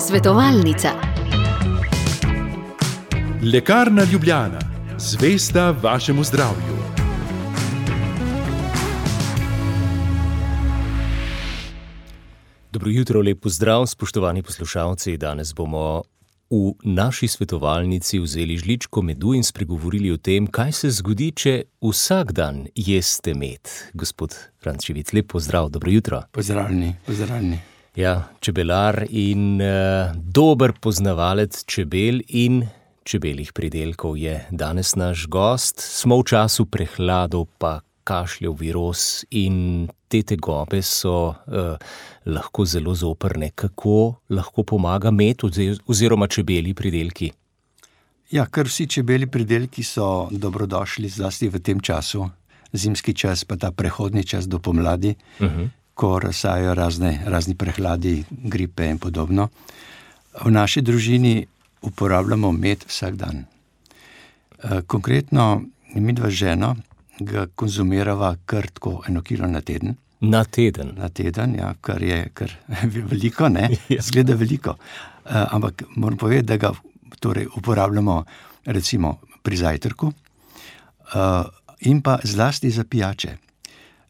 Svetovalnica. Lekarna Ljubljana, zvesta vašemu zdravju. Dobro jutro, lepo zdrav, spoštovani poslušalci. Danes bomo v naši svetovalnici vzeli žličko medu in spregovorili o tem, kaj se zgodi, če vsak dan jeste med. Gospod Frančevic, lepo zdrav, dobro jutro. Pozdravljeni, pozdravljeni. Ja, čebelar in uh, dober poznavalec čebel in čebeljih pridelkov je danes naš gost. Smo v času prehladov, pa kašljev, virus in te tegobe so uh, lahko zelo zoprne. Kako lahko pomaga med oziroma čebeli pridelki? Ja, kar vsi čebeli pridelki so dobrodošli, zlasti v tem času, zimski čas, pa ta prehodni čas do pomladi, uh -huh. Ko razsajajo razne, razni prehladi, gripe in podobno. V naši družini uporabljamo med vsak dan. Konkretno, mi dva žena ga konzumirava kar tako eno kilo na teden. Na teden. Na teden, ja, kar je kar veliko, ne, ja. zgleda veliko. Uh, ampak moram povedati, da ga torej, uporabljamo recimo pri zajtrku uh, in pa zlasti za pijače.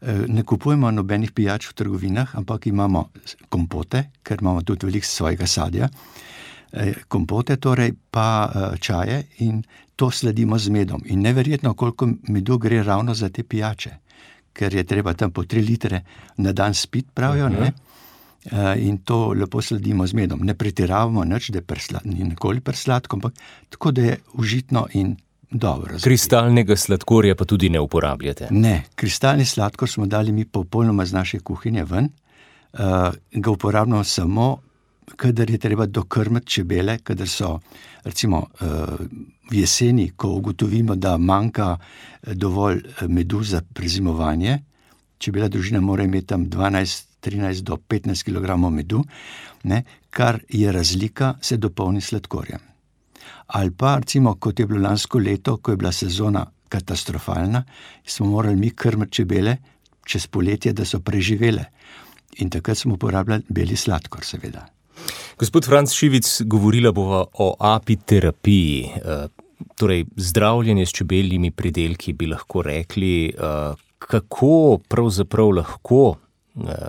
Uh, ne kupujemo nobenih pijač v trgovinah, ampak imamo kompote, ker imamo tudi veliko svojega sadja. Kompote, torej pa čaje, in to sledimo z medom. In neverjetno, koliko medu gre ravno za te pijače ker je treba tam po tri litre na dan spiti, pravijo. Uh -huh. uh, in to lepo sledimo z medom. Ne pretiravamo, nič, da je presladko, ni nikoli presladko, ampak tako da je užitno in dobro. Kristalnega sladkorja pa tudi ne uporabljate? Ne, kristalni sladkor smo dali mi popolnoma z naše kuhinje ven. Uh, ga uporabljamo samo kadar je treba dokrmiti čebele, kadar so recimo v jeseni, ko ugotovimo, da manjka eh, dovolj medu za prezimovanje, čebela družina mora imeti tam 12, 13 do 15 kg medu, ne, kar je razlika, se dopolni sladkorjem. Ali pa, recimo, kot je bilo lansko leto, ko je bila sezona katastrofalna, smo morali mi krmiti čebele čez poletje, da so preživele. In takrat smo uporabljali beli sladkor, seveda. Gospod Franc Šivic, govorila bova o apiterapiji, eh, torej zdravljenje s čebeljimi pridelki, bi lahko rekli, eh, kako pravzaprav lahko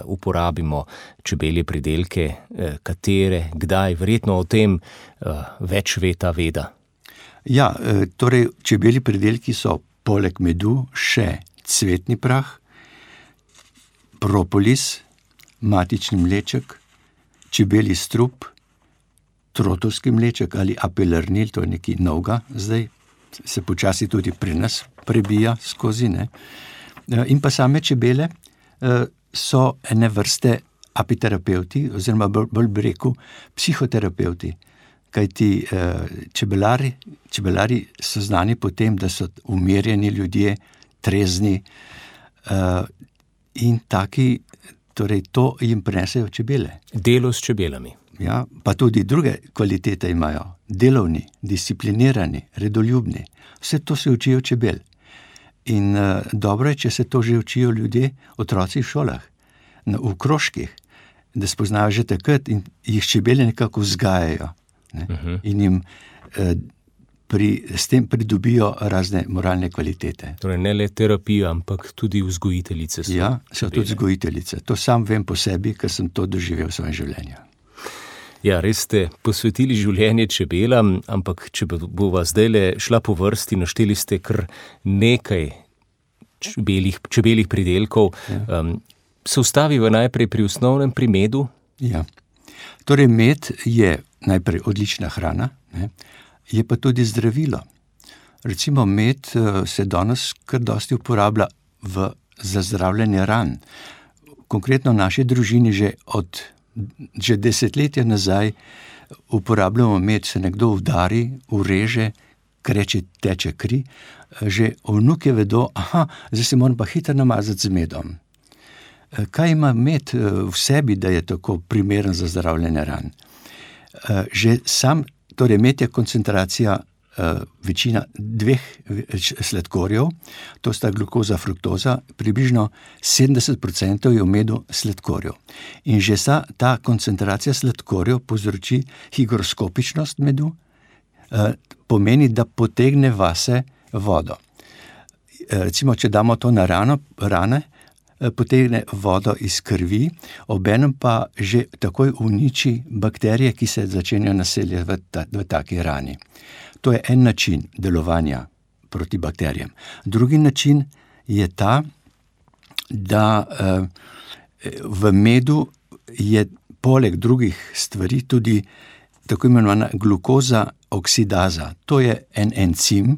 uporabimo čebelje pridelke, katere, kdaj, verjetno o tem več ve ta veda. Ja, torej, čebelji pridelki so poleg medu še cvetni prah, propolis, matični mleček čebeli strup, trotovski mleček ali apelarnil, to je nekaj novega, zdaj se počasi tudi pri nas prebija skozi. Ne? In pa same čebele so ene vrste apiterapeuti, oziroma bolj bi rekel psihoterapeuti. Kaj ti e, čebelari, čebelari so znani po tem, da so umirjeni ljudje, trezni in taki Torej, to jim prenesejo čebele. Delo s čebelami. Ja, pa tudi druge kvalitete imajo, delovni, disciplinirani, redoljubni. Vse to se učijo čebel. In uh, dobro je, če se to že učijo ljudje, otroci v šolah, na, v krožkih, da spoznajo že takrat in jih čebele nekako vzgajajo ne? uh -huh. in jim uh, pri, s tem pridobijo razne moralne kvalitete. Torej, ne le terapija, ampak tudi vzgojiteljice. So ja, so tudi vzgojiteljice. To sam vem po sebi, ker sem to doživel v svojem življenju. Ja, res ste posvetili življenje čebelam, ampak če bova zdaj le šla po vrsti, našteli ste kar nekaj čebelih, čebelih pridelkov. Ja. Um, se ustaviva najprej pri osnovnem primedu? Ja. Torej, med je najprej odlična hrana. Ne? je pa tudi zdravilo. Recimo med eh, se danes kar dosti uporablja v, za zdravljenje ran. Konkretno v naši družini že od že desetletja nazaj uporabljamo med, se nekdo udari, ureže, kreče teče kri, že vnuke vedo, da se moram pa hitro namazati z medom. Eh, kaj ima med eh, v sebi, da je tako primeren za zdravljenje ran? Že sam Torej, med je koncentracija večina dveh sladkorjev, to sta glukoza, fruktoza, približno 70% je v medu sladkorjev. In že sa, ta koncentracija sladkorjev povzroči higroskopičnost medu, pomeni, da potegne vase vodo. Recimo, če damo to na rano, rane, potegne vodo iz krvi, obenem pa že takoj uniči bakterije, ki se začenjajo naseljati v, ta, v taki rani. To je en način delovanja proti bakterijam. Drugi način je ta, da v medu je poleg drugih stvari tudi tako imenovana glukoza oksidaza. To je en encim,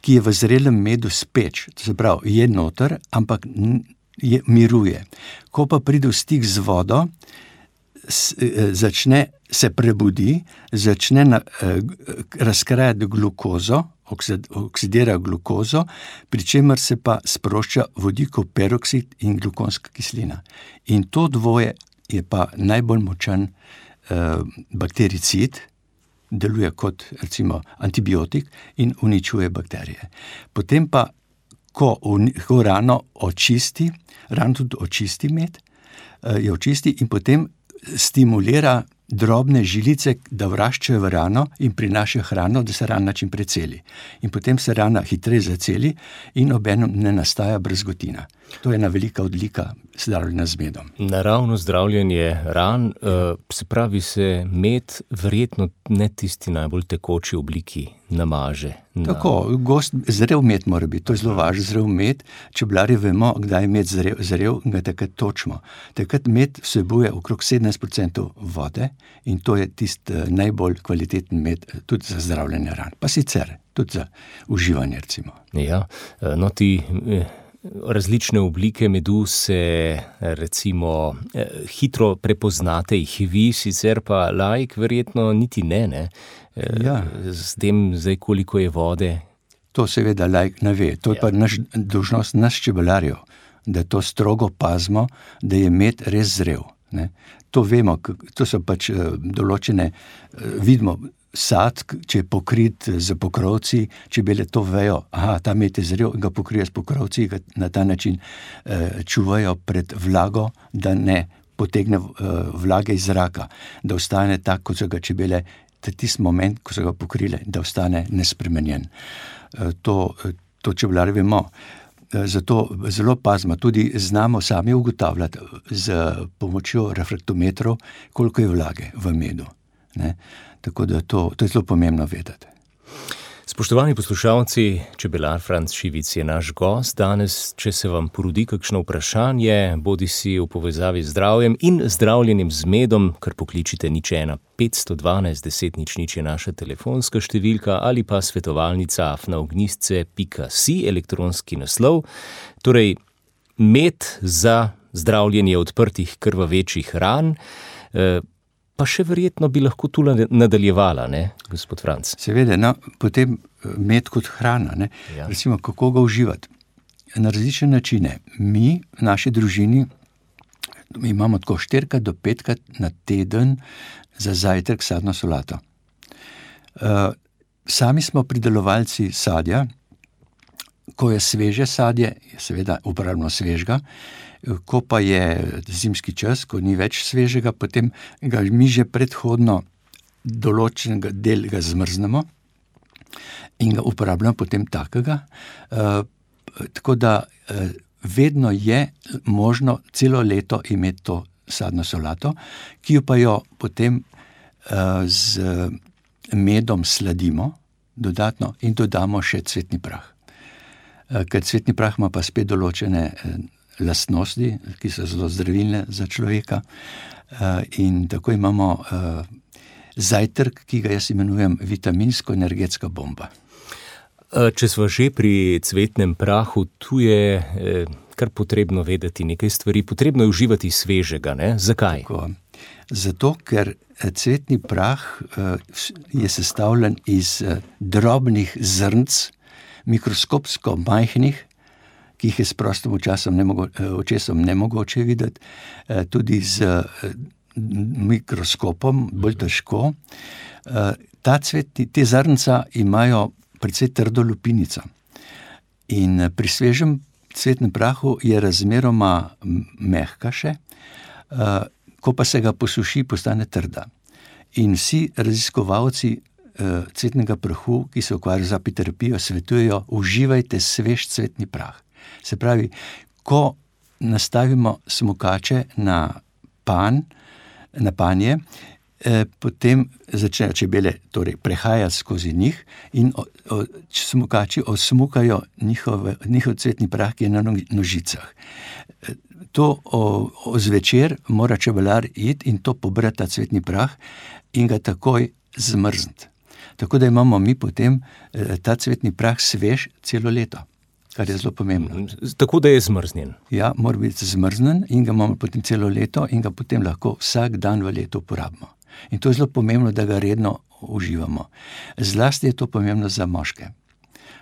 ki je v zrelem medu speč, to se pravi, je noter, ampak je, miruje. Ko pa pride v stik z vodo, začne se prebudi, začne na, razkrajati glukozo, oksidira glukozo, pri čemer se pa sprošča vodikov peroksid in glukonska kislina. In to dvoje je pa najbolj močan baktericid, deluje kot recimo antibiotik in uničuje bakterije. Potem pa, ko, ko rano očisti, rano tudi očisti med, jo očisti in potem stimulira drobne žilice, da vraščajo v rano in prinašajo hrano, da se rana čim prej celi. In potem se rana hitreje zaceli in obenem ne nastaja brazgotina. To je ena velika odlika zdravljenja z medom. Naravno zdravljenje ran, se pravi, se med verjetno ne tisti najbolj tekoči obliki namaže. Tako, gost, zrel med mora biti, to je zelo važno, zrel med. Čebelarji vemo, kdaj je med zrel, zrel ga takrat točimo. Takrat med vsebuje okrog sedemnajst procentov vode in to je tisti najbolj kvaliteten med tudi za zdravljenje ran. Pa sicer tudi za uživanje, recimo. Ja, no, ti različne oblike medu se recimo hitro prepoznate, jih vi, sicer pa laik verjetno niti ne, ne? Ja. S tem zdaj, koliko je vode. To seveda laik ne ve, to je pa naš, dolžnost nas čebelarjev, da to strogo pazimo, da je med res zrel, ne. To vemo, to so pač določene, vidimo sad, če je pokrit s pokrovci, čebele to vejo, ta med je zrel, in ga pokrijejo s pokrovci, ga na ta način čuvajo pred vlago, da ne potegne vlage iz zraka, da ostane tak, kot so ga čebele tisti moment, ko so ga pokrile, da ostane nespremenjen. To, to čebelarji vemo. Zato zelo pazimo, tudi znamo sami ugotavljati s pomočjo refraktometrov, koliko je vlage v medu, ne. Tako da to, to je zelo pomembno vedeti. Spoštovani poslušalci, čebelar Franc Šivic je naš gost danes, če se vam porodi kakšno vprašanje, bodisi v povezavi z zdravjem in zdravljenjem z medom, kar pokličite nič ena petsto dvanajst deset nič nič je naša telefonska številka ali pa svetovalnica afna ognjišce pika si, elektronski naslov. Torej, med za zdravljenje odprtih krvavečih ran, pa še verjetno bi lahko tule nadaljevala, ne, gospod Franc? Seveda, no, potem med kot hrana, ne. Ja. Recimo, kako ga uživati. Na različne načine. Mi v naši družini imamo tako štirikrat do petkrat na teden za zajtrk sadno solato. sami smo pridelovalci sadja, ko je sveže sadje, seveda uporabljamo svežega, ko pa je zimski čas, ko ni več svežega, potem ga mi že predhodno določen del ga zmrznemo in ga uporabljamo potem takega. tako da, vedno je možno celo leto imeti to sadno solato, ki jo pa jo potem z medom sladimo dodatno in dodamo še cvetni prah. ker cvetni prah ima pa spet določene lastnosti, ki so zelo zdravilne za človeka. in tako imamo zajtrk, ki ga jaz imenujem vitaminsko-energetska bomba. če sva že pri cvetnem prahu, tu je kar potrebno vedeti nekaj stvari, potrebno je uživati svežega, ne, zakaj? Tako. Zato, ker cvetni prah je sestavljen iz drobnih zrnc, mikroskopsko majhnih, ki jih je s prostim očesom očesom nemogoče videti, tudi z mikroskopom bolj težko. ta cvetni, te zrnca imajo precej trdo lupinico. In pri svežem cvetnem prahu je razmeroma mehka še, ko pa se ga posuši, postane trda. In vsi raziskovalci cvetnega prahu, ki se ukvarjajo z apiterapijo, svetujejo, uživajte svež cvetni prah. Se pravi, ko nastavimo smukače na pan, na panje, potem začnejo čebele torej, prehajati skozi njih in smukači osmukajo njihove, njihov cvetni prah, ki je na nožicah. To zvečer mora čebelar iti in to pobrati ta cvetni prah in ga takoj zmrzniti. Tako da imamo mi potem ta cvetni prah svež celo leto, kar je zelo pomembno. Tako da je zmrznjen. Ja, mora biti zmrznjen in ga imamo potem celo leto in ga potem lahko vsak dan v letu uporabimo. In to je zelo pomembno, da ga redno uživamo. Zlasti je to pomembno za moške.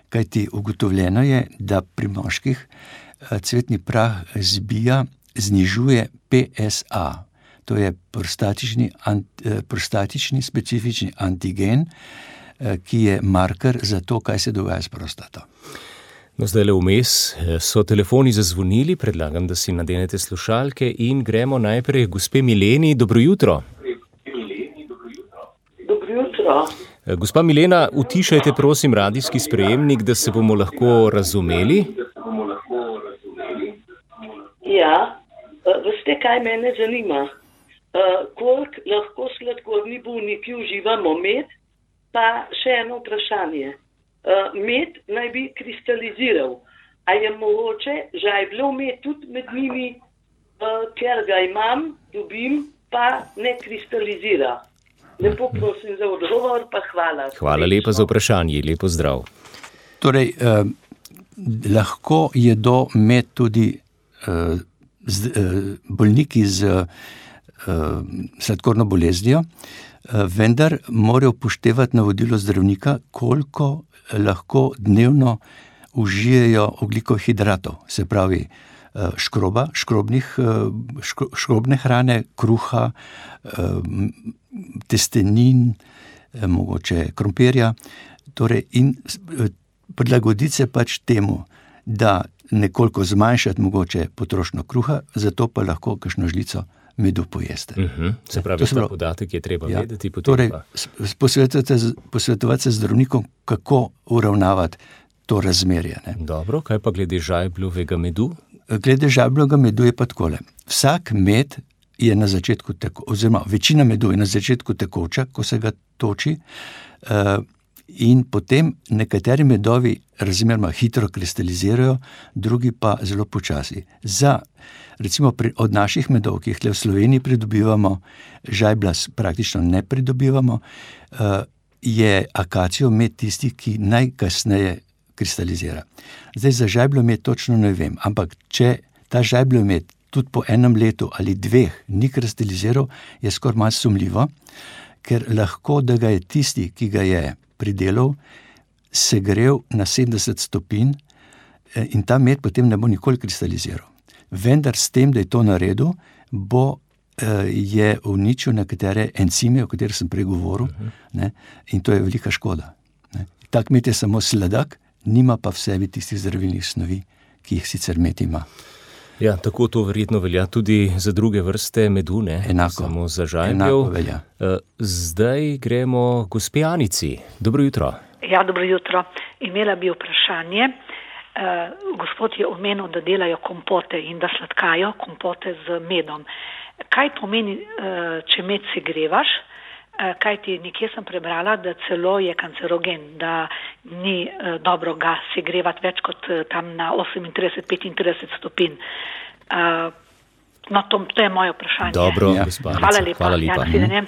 Kajti ugotovljeno je, da pri moških cvetni prah zbija, znižuje PSA. To je prostatični, prostatični specifični antigen, ki je marker za to, kaj se dogaja s prostato. No, zdajle vmes so telefoni zazvonili, predlagam, da si nadenete slušalke in gremo najprej gospe Mileni. Dobro jutro. Dobro jutro. Gospa Milena, utišajte prosim radijski sprejemnik, da se bomo lahko razumeli. Ja, veste, kaj mene zanima? Koliko lahko sladkorni bolniki uživamo med? Pa še eno vprašanje. Med naj bi kristaliziral. A je mogoče žajbljev med tudi med njimi, ker ga imam, dobim, pa ne kristalizira? Lepo prosim za odgovor, pa hvala. Hvala lepa za vprašanje, lepo zdrav. Torej, eh, lahko jedo med tudi eh, z, eh, bolniki z eh, sladkorno boleznijo, eh, vendar morajo upoštevati navodilo zdravnika, koliko lahko dnevno užijejo ogljikov hidratov, se pravi eh, škroba, škrobnih, eh, škro, škrobne hrane, kruha, eh, testenin, eh, mogoče krompirja. Torej, in eh, prilagoditi se pač temu, da nekoliko zmanjšati mogoče potrošnjo kruha, zato pa lahko kakšno žlico medu pojeste. Uh -huh. Se pravi, ta podatek je treba Ja, vedeti. Torej, posvetovati se- z zdravnikom, kako uravnavati to razmerje. Ne. Dobro, kaj pa glede žajbljovega medu? Glede žabljega medu je pa takole. Vsak med je na začetku, tako, oziroma večina medu je na začetku tekoča, ko se ga toči, eh, in potem nekateri medovi razmeroma hitro kristalizirajo, drugi pa zelo počasi. Za, recimo pri, od naših medov, ki jih tukaj v Sloveniji pridobivamo, žajbla s- praktično ne pridobivamo, eh, je akacijo med tisti, ki najkasneje kristalizira. Zdaj za žajbljomet točno ne vem, ampak če ta žajbljomet tudi po enem letu ali dveh ni kristaliziral, je skoraj malo sumljivo, ker lahko, da ga je tisti, ki ga je pridelal, segrel na 70 stopinj eh, in ta med potem ne bo nikoli kristaliziral. Vendar s tem, da je to naredil, bo eh, je uničil nekatere encime, o katerih sem prej govoril, ne, in to je velika škoda. Ne. Tak med je samo sladek, nima pa v sebi tistih zdravilnih snovi, ki jih sicer med ima. Ja, tako to verjetno velja tudi za druge vrste medu, ne Enako. samo za žajbljev. Eh, Zdaj gremo gospe Anici. Dobro jutro. Ja, dobro jutro. Imela bi vprašanje. Uh, gospod je omenil, da delajo kompote in da sladkajo kompote z medom. Kaj pomeni, uh, če med segrevaš? Uh, kaj ti nekje sem prebrala, da celo je kancerogen, da ni uh, dobro ga segrevati več kot uh, tam na 38-35 stopinj. No, to, to je moje vprašanje. Dobro, Ja. Hvala Anica, lepa. Hvala lepa. Ja.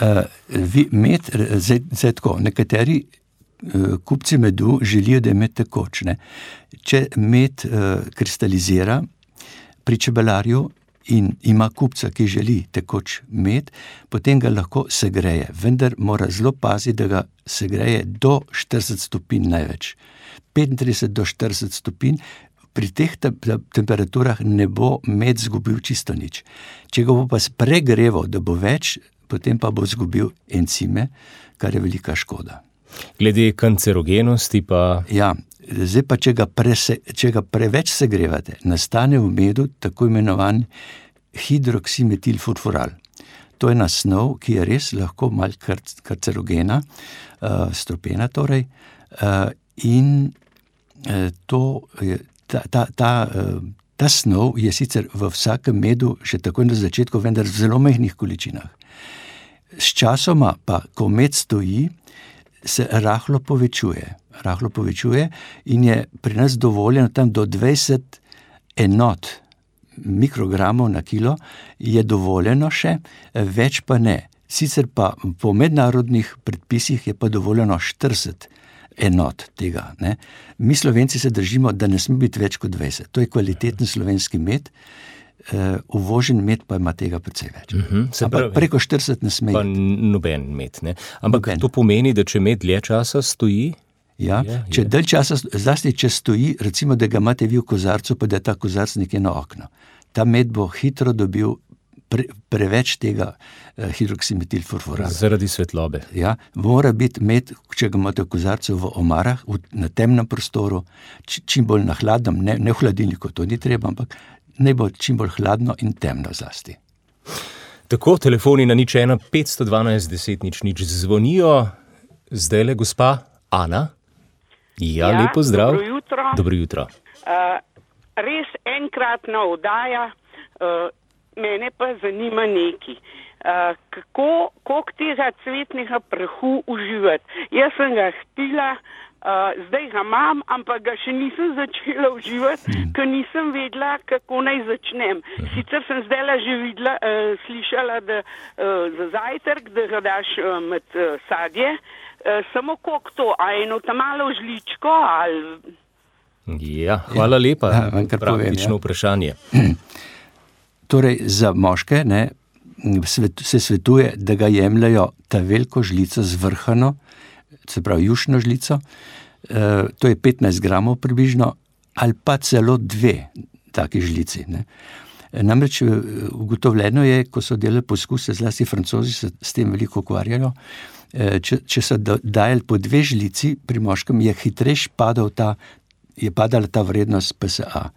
Uh, vi, med, zdaj, zdaj tako, nekateri kupci medu želijo, da je med tekoč. Ne. Če med uh, kristalizira pri čebelarju in ima kupca, ki želi tekoč med, potem ga lahko segreje, vendar mora zelo paziti, da ga segreje do 40 stopinj največ. 35 do 40 stopinj. Pri teh te temperaturah ne bo med zgubil čisto nič. Če ga bo pa pregreval, da bo več potem pa bo izgubil encime, kar je velika škoda. Glede kancerogenosti pa. Ja, zdaj pa, če ga, prese, če ga preveč segrevate, nastane v medu tako imenovan hidroksimetilfurfural. To je ena snov, ki je res lahko malo karcerogena, uh, stropena. Torej, uh, in uh, to, ta, ta, ta, uh, ta snov je sicer v vsakem medu, že tako na začetku, vendar v zelo majhnih količinah. Sčasoma pa, ko med stoji, se rahlo povečuje. Rahlo povečuje in je pri nas dovoljeno tam do 20 enot mikrogramov na kilo, je dovoljeno še, več pa ne. Sicer pa po mednarodnih predpisih je pa dovoljeno 40 enot tega. Ne. Mi, slovenci, se držimo, da ne sme biti več kot 20. To je kvaliteten slovenski med. Uh, uvožen med pa ima tega precej več. Uh mhm, -huh, pravi, preko 40 ne sme. Noben med. Ne? Ampak noben. to pomeni, da če med dlje časa stoji. Ja, je, če dalj časa, zlasti če stoji, recimo, da ga imate vi v kozarcu, pa da je ta kozarc nekje na okno. Ta med bo hitro dobil pre, preveč tega uh, hidroksimetilfurfurata. Zaradi svetlobe. Ja, mora biti med, če ga imate v kozarcu v omarah, v, na temnem prostoru, č, čim bolj na hladnem, ne, ne v hladilniku, to ni treba, ampak naj bo čim bolj hladno in temno zlasti. Tako telefoni na nič 1, 512, 10 nič nič zvonijo, zdaj le gospa Ana. Ja, ja lepo zdrav. Dobro jutro. Dobro jutro. Uh, res enkratna oddaja, uh, mene pa zanima neki. Uh, kako, koliko tega cvetnega prahu uživati? Jaz sem ga htela, Uh, zdaj ga imam, ampak ga še nisem začela uživati, mm. ker nisem vedela, kako naj začnem. Sicer sem zdaj le že videla, uh, slišala, da uh, za zajtrk, da ga daš uh, med uh, sadje, uh, samo koliko to, a eno tam malo žličko ali. Ja, hvala lepa. Ja, Praktično ja. vprašanje. Torej, za moške ne, svet, se svetuje, da ga jemljajo ta veliko žlico zvrhano se pravi jušno žlico, eh, to je 15 gramov približno, ali pa celo dve taki žlici. Ne. Namreč eh, ugotovljeno je, ko so delali poskuse, zlasti francozi se s tem veliko ukvarjajo, eh, če, če so dajali po dve žlici pri moškem, je hitreje padal ta, je padala ta vrednost PSA.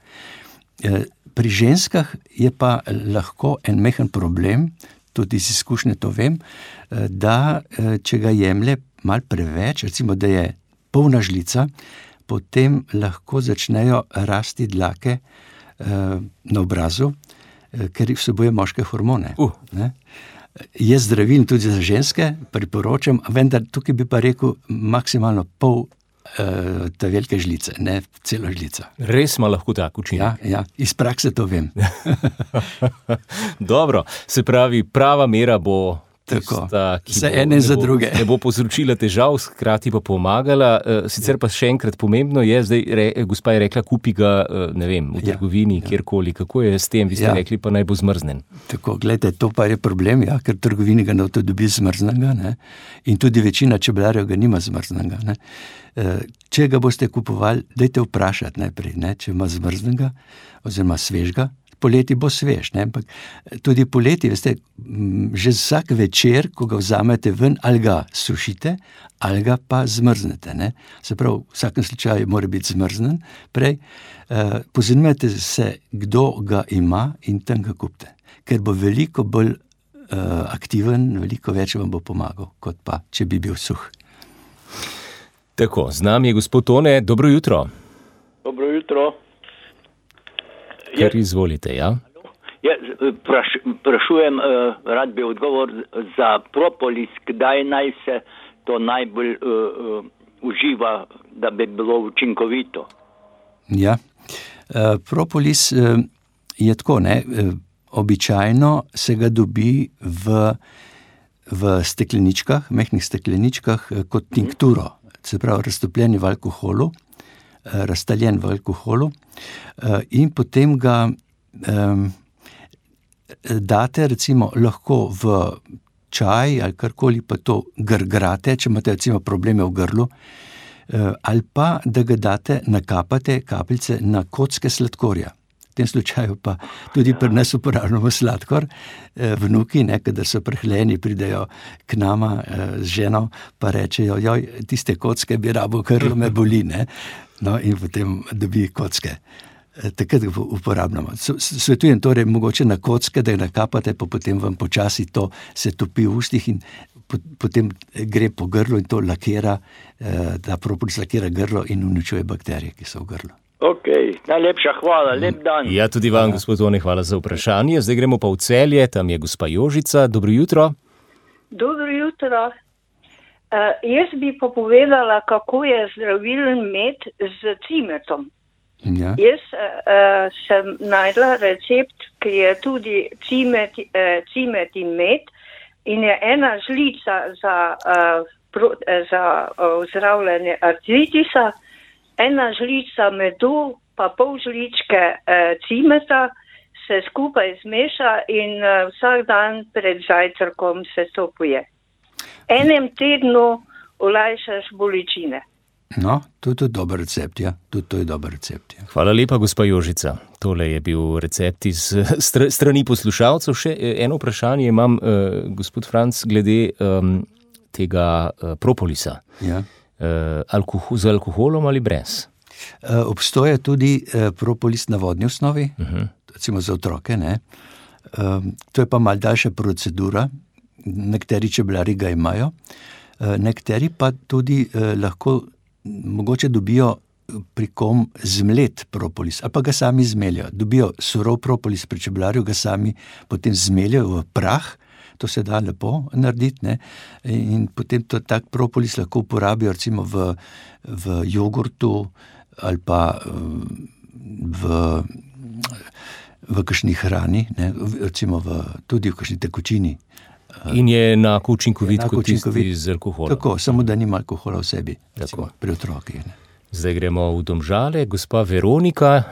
Pri ženskah je pa lahko en mehen problem, tudi iz izkušnje to vem, da če ga jemlje malo preveč, recimo, da je polna žlica, potem lahko začnejo rasti dlake eh, na obrazu, eh, ker vsebuje moške hormone. Uh. Je zdravilno tudi za ženske, priporočam, vendar tukaj bi pa rekel maksimalno pol. Uh, te velike žlice, ne celo žlico. Res ima lahko tako učinek. Ja, ja, iz prakse to vem. Dobro, se pravi, prava mera bo Tako, vse ene za druge. Ne bo povzročila težav, hkrati pa pomagala. Eh, sicer pa še enkrat pomembno je, zdaj re, gospa je rekla, kupi ga eh, vem, v ja, trgovini, ja, kjerkoli. Kako je s tem, vi ste ja. rekli, pa naj bo zmrznen. Tako, gledajte, to pa je problem, ja, ker trgovini ga ne dobi zmrznega in tudi večina čebelarjev ga nima zmrznega. Ne. Eh, če ga boste kupovali, dajte vprašati najprej, ne, če ima zmrznega oziroma svežga poleti bo svež. Ne? Ampak tudi poleti, veste, že vsak večer, ko ga vzamete ven, ali ga sušite, ali ga pa zmrznete. Ne? Se pravi, v vsakem slučaju mora biti zmrznen. Prej, uh, pozanimajte se, kdo ga ima in tam ga kupite. Ker bo veliko bolj uh, aktiven, veliko več vam bo pomagal, kot pa če bi bil suh. Tako, z nami je gospod Tone, dobro jutro. Dobro jutro. Kar izvolite, ja. Ja, praš, prašujem, uh, rad bi odgovor za propolis, kdaj naj se to najbolj uh, uh, uživa, da bi bilo učinkovito. Ja, uh, propolis uh, je tako, ne? Uh, običajno se ga dobi v, v stekleničkah, mehkih stekleničkah, kot tinkturo, se pravi raztopljeni v alkoholu. Eh, razstaljen v alkoholu, eh, in potem ga date, recimo, lahko v čaj ali karkoli, pa to grgrate, če imate recimo probleme v grlu, uh, ali pa da ga date, nakapate kapljice na kocke sladkorja. v tem slučaju pa tudi pri nas uporabljamo sladkor. Eh, vnuki, nekaj so prehleni, pridejo k nama z ženo, pa rečejo, joj, tiste kocke bi rabo, krlo me boli. Ne? No, in potem dobi kocke. Takrat uporabljamo. Svetujem torej, mogoče na kocke, da jih nakapate, pa potem vam počasi to se topi v ustih in potem gre po grlu in to lakira, ta propolis lakira grlo in uničuje bakterije, ki so v grlu. Ok, najlepša hvala, lep dan. Ja, tudi vam, ja. gospod Tone, hvala za vprašanje. Zdaj gremo pa v celje, tam je gospa Jožica. Dobro jutro. Dobro jutro. Uh, jaz bi pa povedala, kako je zdravilen med z cimetom. Ja. Jaz uh, sem najdla recept, ki je tudi cimet, uh, cimet in med in je ena žlica za, uh, pro, uh, za uh, zdravljenje artritisa ena žlica medu, pa pol žličke eh, cimeta se skupaj zmeša in eh, vsak dan pred zajtrkom se to poje. Enem tednu olajšaš bolečine. No, to je tudi dober recept, ja. Tudi to je dober recept. Ja. Hvala lepa, gospa Jožica. Tole je bil recept iz str strani poslušalcev. Še eh, eno vprašanje imam, uh, gospod Franc, glede um, tega uh, propolisa. Ja uh, alkohol, z alkoholom ali brez? Uh, obstoja tudi uh, propolis na vodni osnovi, uh -huh. recimo za otroke. Uh, to je pa malce daljša procedura, nekateri čebelari ga imajo, uh, nekateri pa tudi uh, lahko mogoče dobijo. Pri kom zmlet propolis, ali pa ga sami zmeljajo. Dobijo surov propolis pri čebelarju, ga sami potem zmeljajo v prah, to se da lepo narediti. Ne? In potem to tak propolis lahko uporabijo recimo v, v jogurtu ali pa v, v kakšni hrani, ne? recimo v, tudi v kakšni tekočini. In je enako učinkovit kot tisti z alkoholom. Tako, samo da nima alkohola v sebi, recimo, pri otrokih. Zdaj gremo v domžale, gospa Veronika.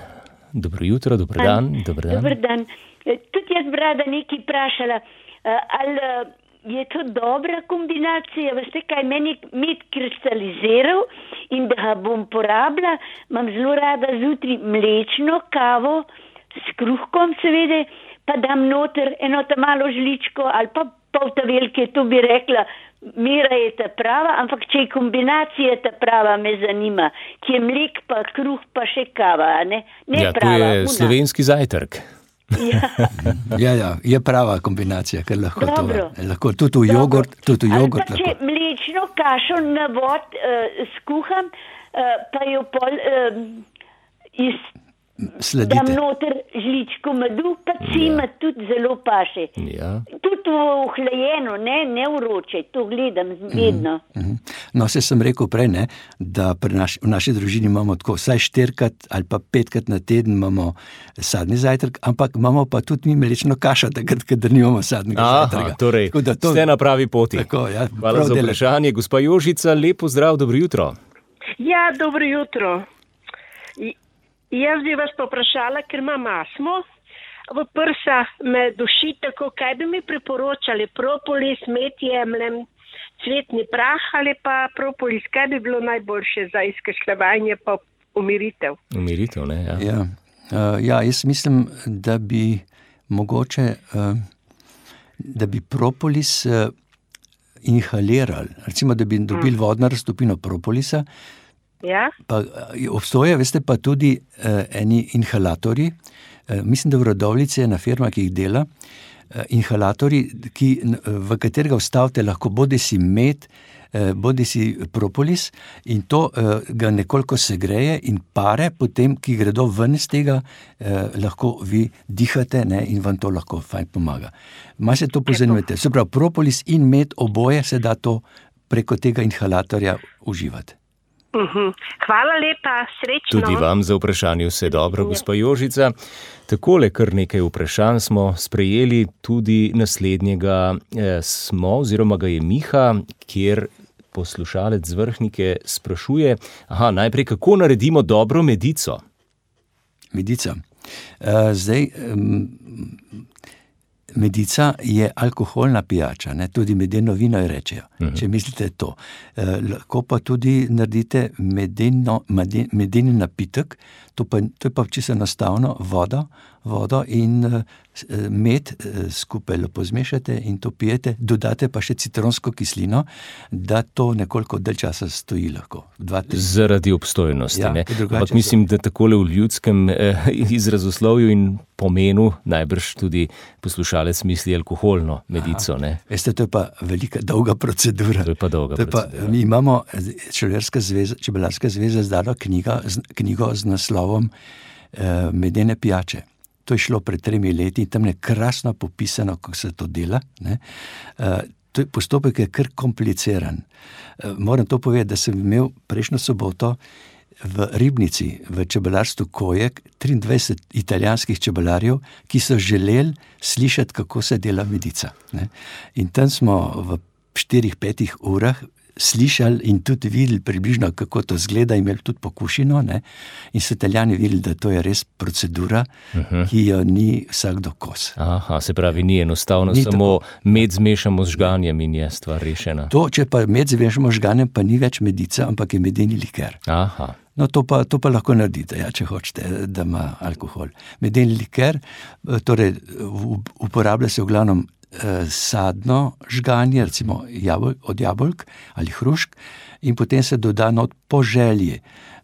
Dobro jutro, dobro dan. Dobro dan. Dobar dan. Tudi jaz bi rada nekaj vprašala. Eh, ali eh, je to dobra kombinacija, veste, kaj meni med kristaliziral in da ga bom porabila, imam zelo rada zjutraj mlečno kavo s kruhkom, seveda, pa dam noter eno ta malo žličko ali pa pol ta velike, to bi rekla, mira je ta prava, ampak če je kombinacija ta prava, me zanima, ki je mlek pa kruh pa še kava, ne, ne ja, prava. To je una. slovenski zajtrk. Ja. ja, ja, je prava kombinacija, ker lahko Dobro. to lahko tudi v jogurt. Tudi v jogurt če lahko. mlečno kašo na vod uh, skuham, uh, pa jo pol uh, iz sledite. Dam noter žličko medu, pa cima ja. tudi zelo paše. Ja. Tudi v hlajeno, ne, ne vroče, to gledam vedno. Mm -hmm. No, se sem rekel prej, ne, da naš, v naši družini imamo tako vsaj štirikrat ali pa petkrat na teden imamo sadni zajtrk, ampak imamo pa tudi mi mlečno kašo, takrat, ker nimamo sadnega Aha, zajtrka. Torej, to, ste na pravi poti. Tako, ja, Hvala za vprašanje. Gospa Jožica, lepo zdrav, dobro jutro. Ja, dobro jutro. Jaz bi vas poprašala, ker imam asmo, v prsa me duši tako, kaj bi mi priporočali, propolis, met jemljem, cvetni prah ali pa propolis, kaj bi bilo najboljše za izkašljevanje pa umiritev. Umiritev, ne? Ja. Ja. Uh, ja, jaz mislim, da bi mogoče, uh, da bi propolis uh, inhalirali, recimo, da bi dobili mm. vodno raztopino propolisa, Ja. Pa, obstoje, veste, pa tudi uh, eni inhalatori. Uh, mislim, da v rodovnici je ena firma, ki jih dela. Uh, inhalatori, ki, v katerega vstavite lahko bodi si med, uh, bodi si propolis, in to uh, ga nekoliko segreje in pare, potem, ki gredo ven iz tega, uh, lahko vi dihate ne, in vam to lahko fajn pomaga. Malo se to pozanimate. Se pravi, propolis in med oboje se da to preko tega inhalatorja uživati. Uhum. Hvala lepa, srečno. Tudi vam za vprašanje vse dobro, gospa Jožica. Takole, kar nekaj vprašanj smo sprejeli, tudi naslednjega eh, smo, oziroma ga je Miha, kjer poslušalec z vrhnike sprašuje, aha, najprej, kako naredimo dobro medico? Medica. Uh, zdaj, um, medica je alkoholna pijača, ne? tudi medeno vino je rečejo, uh -huh. če mislite to. E, lahko pa tudi naredite medeno, medeni napitek, to, pa, to je pa čisto enostavno, voda, vodo in uh, med uh, skupaj lepo zmešate in to pijete, dodate pa še citronsko kislino, da to nekoliko dalj časa stoji lahko. Dva, Zaradi obstojnosti. Ja, Ampak mislim, da takole v ljudskem eh, izrazoslovju in pomenu najbrž tudi poslušalec misli alkoholno medico. Veste, to je pa velika, dolga procedura. To je pa dolga je pa, procedura. Mi imamo Čebelarska zveza zdala knjigo z naslovom eh, Medene pijače. To je šlo pred tremi leti in tam je krasno popisano, kako se to dela. Uh, to je postopek je kar kompliciran. Uh, moram to povedati, da sem imel prejšnjo soboto v Ribnici, v čebelarstvu Kojek, 23 italijanskih čebelarjev, ki so želeli slišati, kako se dela medica. Ne? In tam smo v 4-5 urah slišali in tudi videli, približno, kako to zgleda, imeli tudi pokušino. Ne? In so italijani videli, da to je res procedura, uh mhm. -huh. ki jo ni vsakdo kos. Aha, se pravi, ni enostavno, ni samo tako. med zmešamo z žganjem in je stvar rešena. To, če pa med zmešamo z žganjem, pa ni več medica, ampak je medeni liker. Aha. No, to pa, to pa lahko naredite, ja, če hočete, da ima alkohol. Medeni liker, eh, torej uporablja se v glavnem sadno žganje, recimo jabol, od jabolk ali hrušk, in potem se doda not po želji,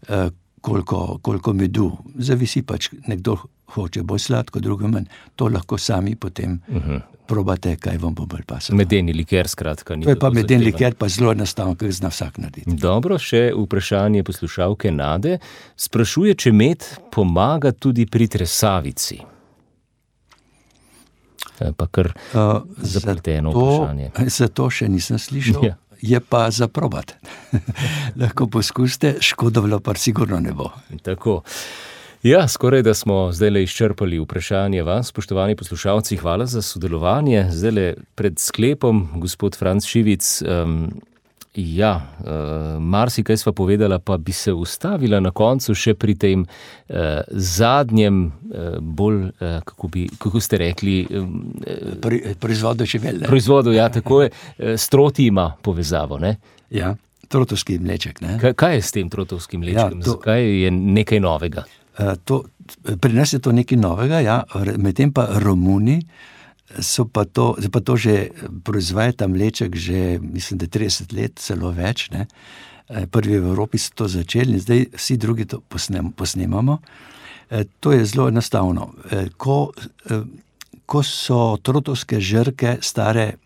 eh, koliko, koliko medu. Zavisi pač, nekdo hoče bolj sladko, drugo manj. To lahko sami potem. Uh -huh. Probate, kaj vam bo bolj pasalo. Medeni liker, skratka. To je pa medeni liker, pa zelo enostavno, ker zna vsak narediti. Dobro, še vprašanje poslušalke Nade. Sprašuje, če med pomaga tudi pri tresavici. Eh, pa kar uh, zapleteno zato, vprašanje. Zato še nisem slišal. Ja. Je pa za probat. Lahko poskusite, škodovalo pa sigurno ne bo. Tako. Ja, skoraj da smo zdaj le izčrpali vprašanje vas, spoštovani poslušalci. Hvala za sodelovanje. Zdaj le pred sklepom, gospod Franc Šivic. Um, Ja, uh, marsikaj sva povedala, pa bi se ustavila na koncu še pri tem uh, zadnjem, uh, bolj, uh, kako, bi, kako ste rekli, um, pri, proizvodu čebele. Proizvodu, ja, tako je. Stroti ima povezavo. Ne? Ja, trotovski mleček. Kaj, kaj je s tem trotovskim mlečkom? Ja, to, Zakaj je nekaj novega? Uh, to, pri nas je to nekaj novega, ja, medtem pa Romuni so pa to, pa to že proizvaja ta mleček, že mislim, da 30 let, celo več. Ne? Eh, prvi v Evropi so to začeli in zdaj vsi drugi to posnem, posnemamo. Eh, to je zelo enostavno. Eh, ko, ko so trotovske žrke stare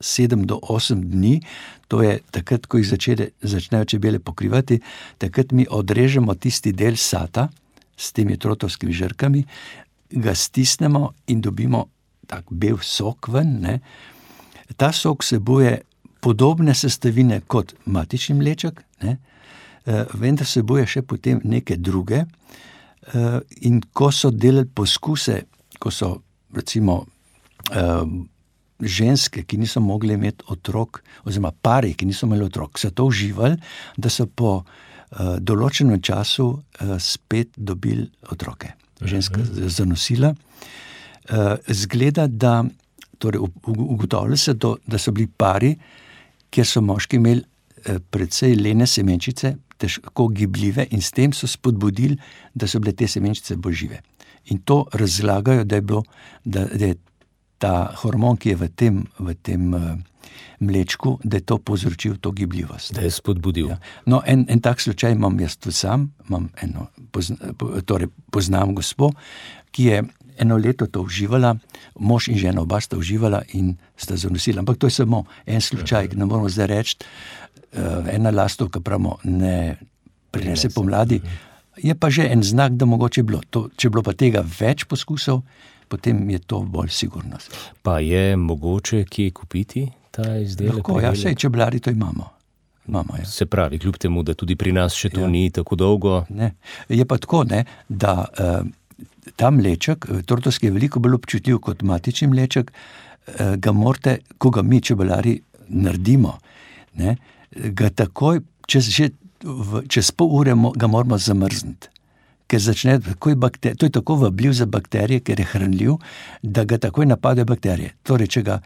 7 do 8 dni, to je takrat, ko jih začele, začnejo čebele pokrivati, takrat mi odrežemo tisti del sata s temi trotovskimi žrkami, ga stisnemo in dobimo tak bel sok ven. Ne. Ta sok vsebuje podobne sestavine kot matični mleček, ne, eh, vendar vsebuje še potem neke druge. Eh, in ko so delali poskuse, ko so recimo eh, ženske, ki niso mogli imeti otrok, oziroma pari, ki niso imeli otrok, so to uživali, da so po določenem času spet dobili otroke. Ženska je zanosila. Eh, zgleda, da torej, ugotovili so, do, da so bili pari, kjer so moški imeli eh, precej lene semenčice, težko gibljive, in s tem so spodbudili, da so bile te semenčice bolj žive. In to razlagajo, da je, bilo, da, da je ta hormon, ki je v tem, v tem uh, mlečku, da je to povzročil to gibljivost. Da je spodbudil. Ja. No, en, en tak slučaj imam jaz tudi sam, eno, pozna, torej poznam gospo, ki je eno leto to uživala, mož in žena oba sta uživala in sta zanosila. Ampak to je samo en slučaj, ne moramo zdaj reči, uh, ena lastovka pravimo, ne prinese pomladi. Je pa že en znak, da mogoče bilo. To, če bilo pa tega več poskusov, potem je to bolj sigurno. Pa je mogoče kje kupiti ta izdelek? Lahko, ja, vse čebelari to imamo. Imamo, ja. Se pravi, kljub temu, da tudi pri nas še to ja. ni tako dolgo. Ne. Je pa tako, ne, da uh, ta mleček, eh, tortovski je veliko bolj občutljiv kot matični mleček, eh, ga morate, ko ga mi čebelari naredimo, ne, ga takoj, čez, že, v, čez pol ure ga moramo zamrzniti. ker začne takoj bakterije. To je tako vabljiv za bakterije, ker je hranljiv, da ga takoj napadejo bakterije. Torej, če ga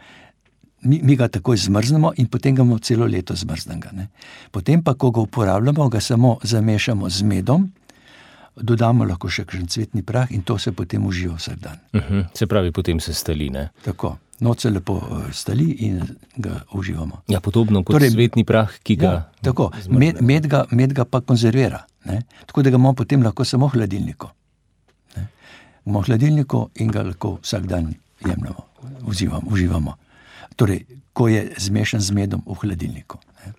mi, mi ga takoj zmrznemo in potem ga imamo celo leto zmrznega. Ne. Potem pa, ko ga uporabljamo, ga samo zamešamo z medom, dodamo lahko še kakšen cvetni prah in to se potem uživa vsak dan. Uh -huh. Se pravi, potem se stali. Ne? Tako. Noč se lepo eh, stali in ga uživamo. Ja, podobno kot torej, cvetni prah, ki ga. Ja, tako, med, med, ga, med ga pa konzervira, ne? tako da ga imamo potem lahko samo v hladilniku. Imamo v hladilniku in ga lahko vsak dan jemljemo, uživamo. uživamo torej, ko je zmešan z medom v hladilniku. Ne.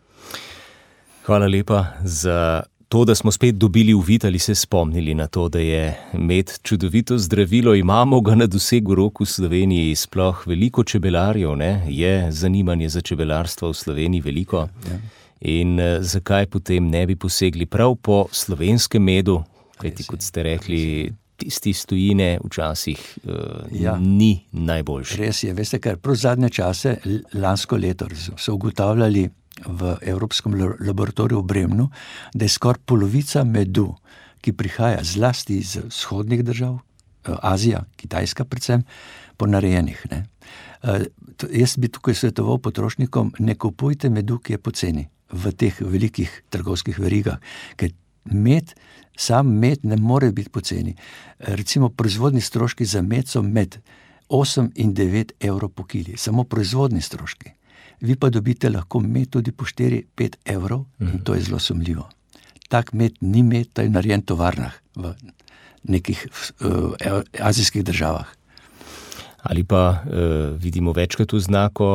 Hvala lepa za to, da smo spet dobili uvid ali se spomnili na to, da je med čudovito zdravilo, imamo ga na dosegu roku v Sloveniji, sploh veliko čebelarjev, ne? je zanimanje za čebelarstvo v Sloveniji veliko. Ja. In uh, zakaj potem ne bi posegli prav po slovenskem medu, kajti kot ste rekli, tisti stojine včasih uh, ja. ni najboljši. Res je, veste, ker prav zadnje čase, lansko leto, so ugotavljali v Evropskem laboratoriju v Bremnu, da je skoraj polovica medu, ki prihaja zlasti iz vzhodnih držav, uh, Azija, Kitajska, predvsem, ponarejenih. Ne. To, jaz bi tukaj svetoval potrošnikom, ne kupujte medu, ki je poceni v teh velikih trgovskih verigah, ker med sam med ne more biti poceni. Recimo, proizvodni stroški za med so med 8 in 9 evrov po kili, samo proizvodni stroški. Vi pa dobite lahko med tudi po 4-5 evrov in to je zelo sumljivo. Tak med ni med, to je narejen v tovarnah v nekih uh, azijskih državah ali pa uh, vidimo večkrat v znako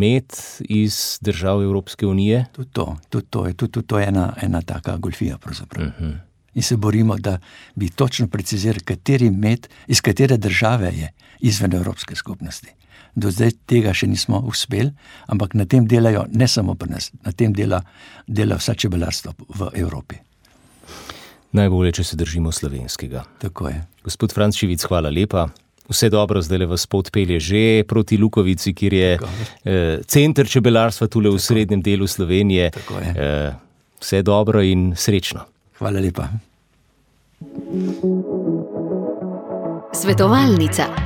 med iz držav Evropske unije. Tudi to, tudi to je, tudi to je ena, ena taka golfija. Uh mhm. -huh. In se borimo, da bi točno precizirali, kateri med, iz katere države je izven Evropske skupnosti. Do zdaj tega še nismo uspeli, ampak na tem delajo ne samo pri nas, na tem dela, dela vsa čebelarstva v Evropi. Najbolje, če se držimo slovenskega. Tako je. Gospod Frančivic, hvala lepa. Vse dobro, zdaj le vas pot pelje že proti Lukovici, kjer je eh, center čebelarstva tukaj v srednjem delu Slovenije. Eh, vse dobro in srečno. Hvala lepa. Svetovalnica.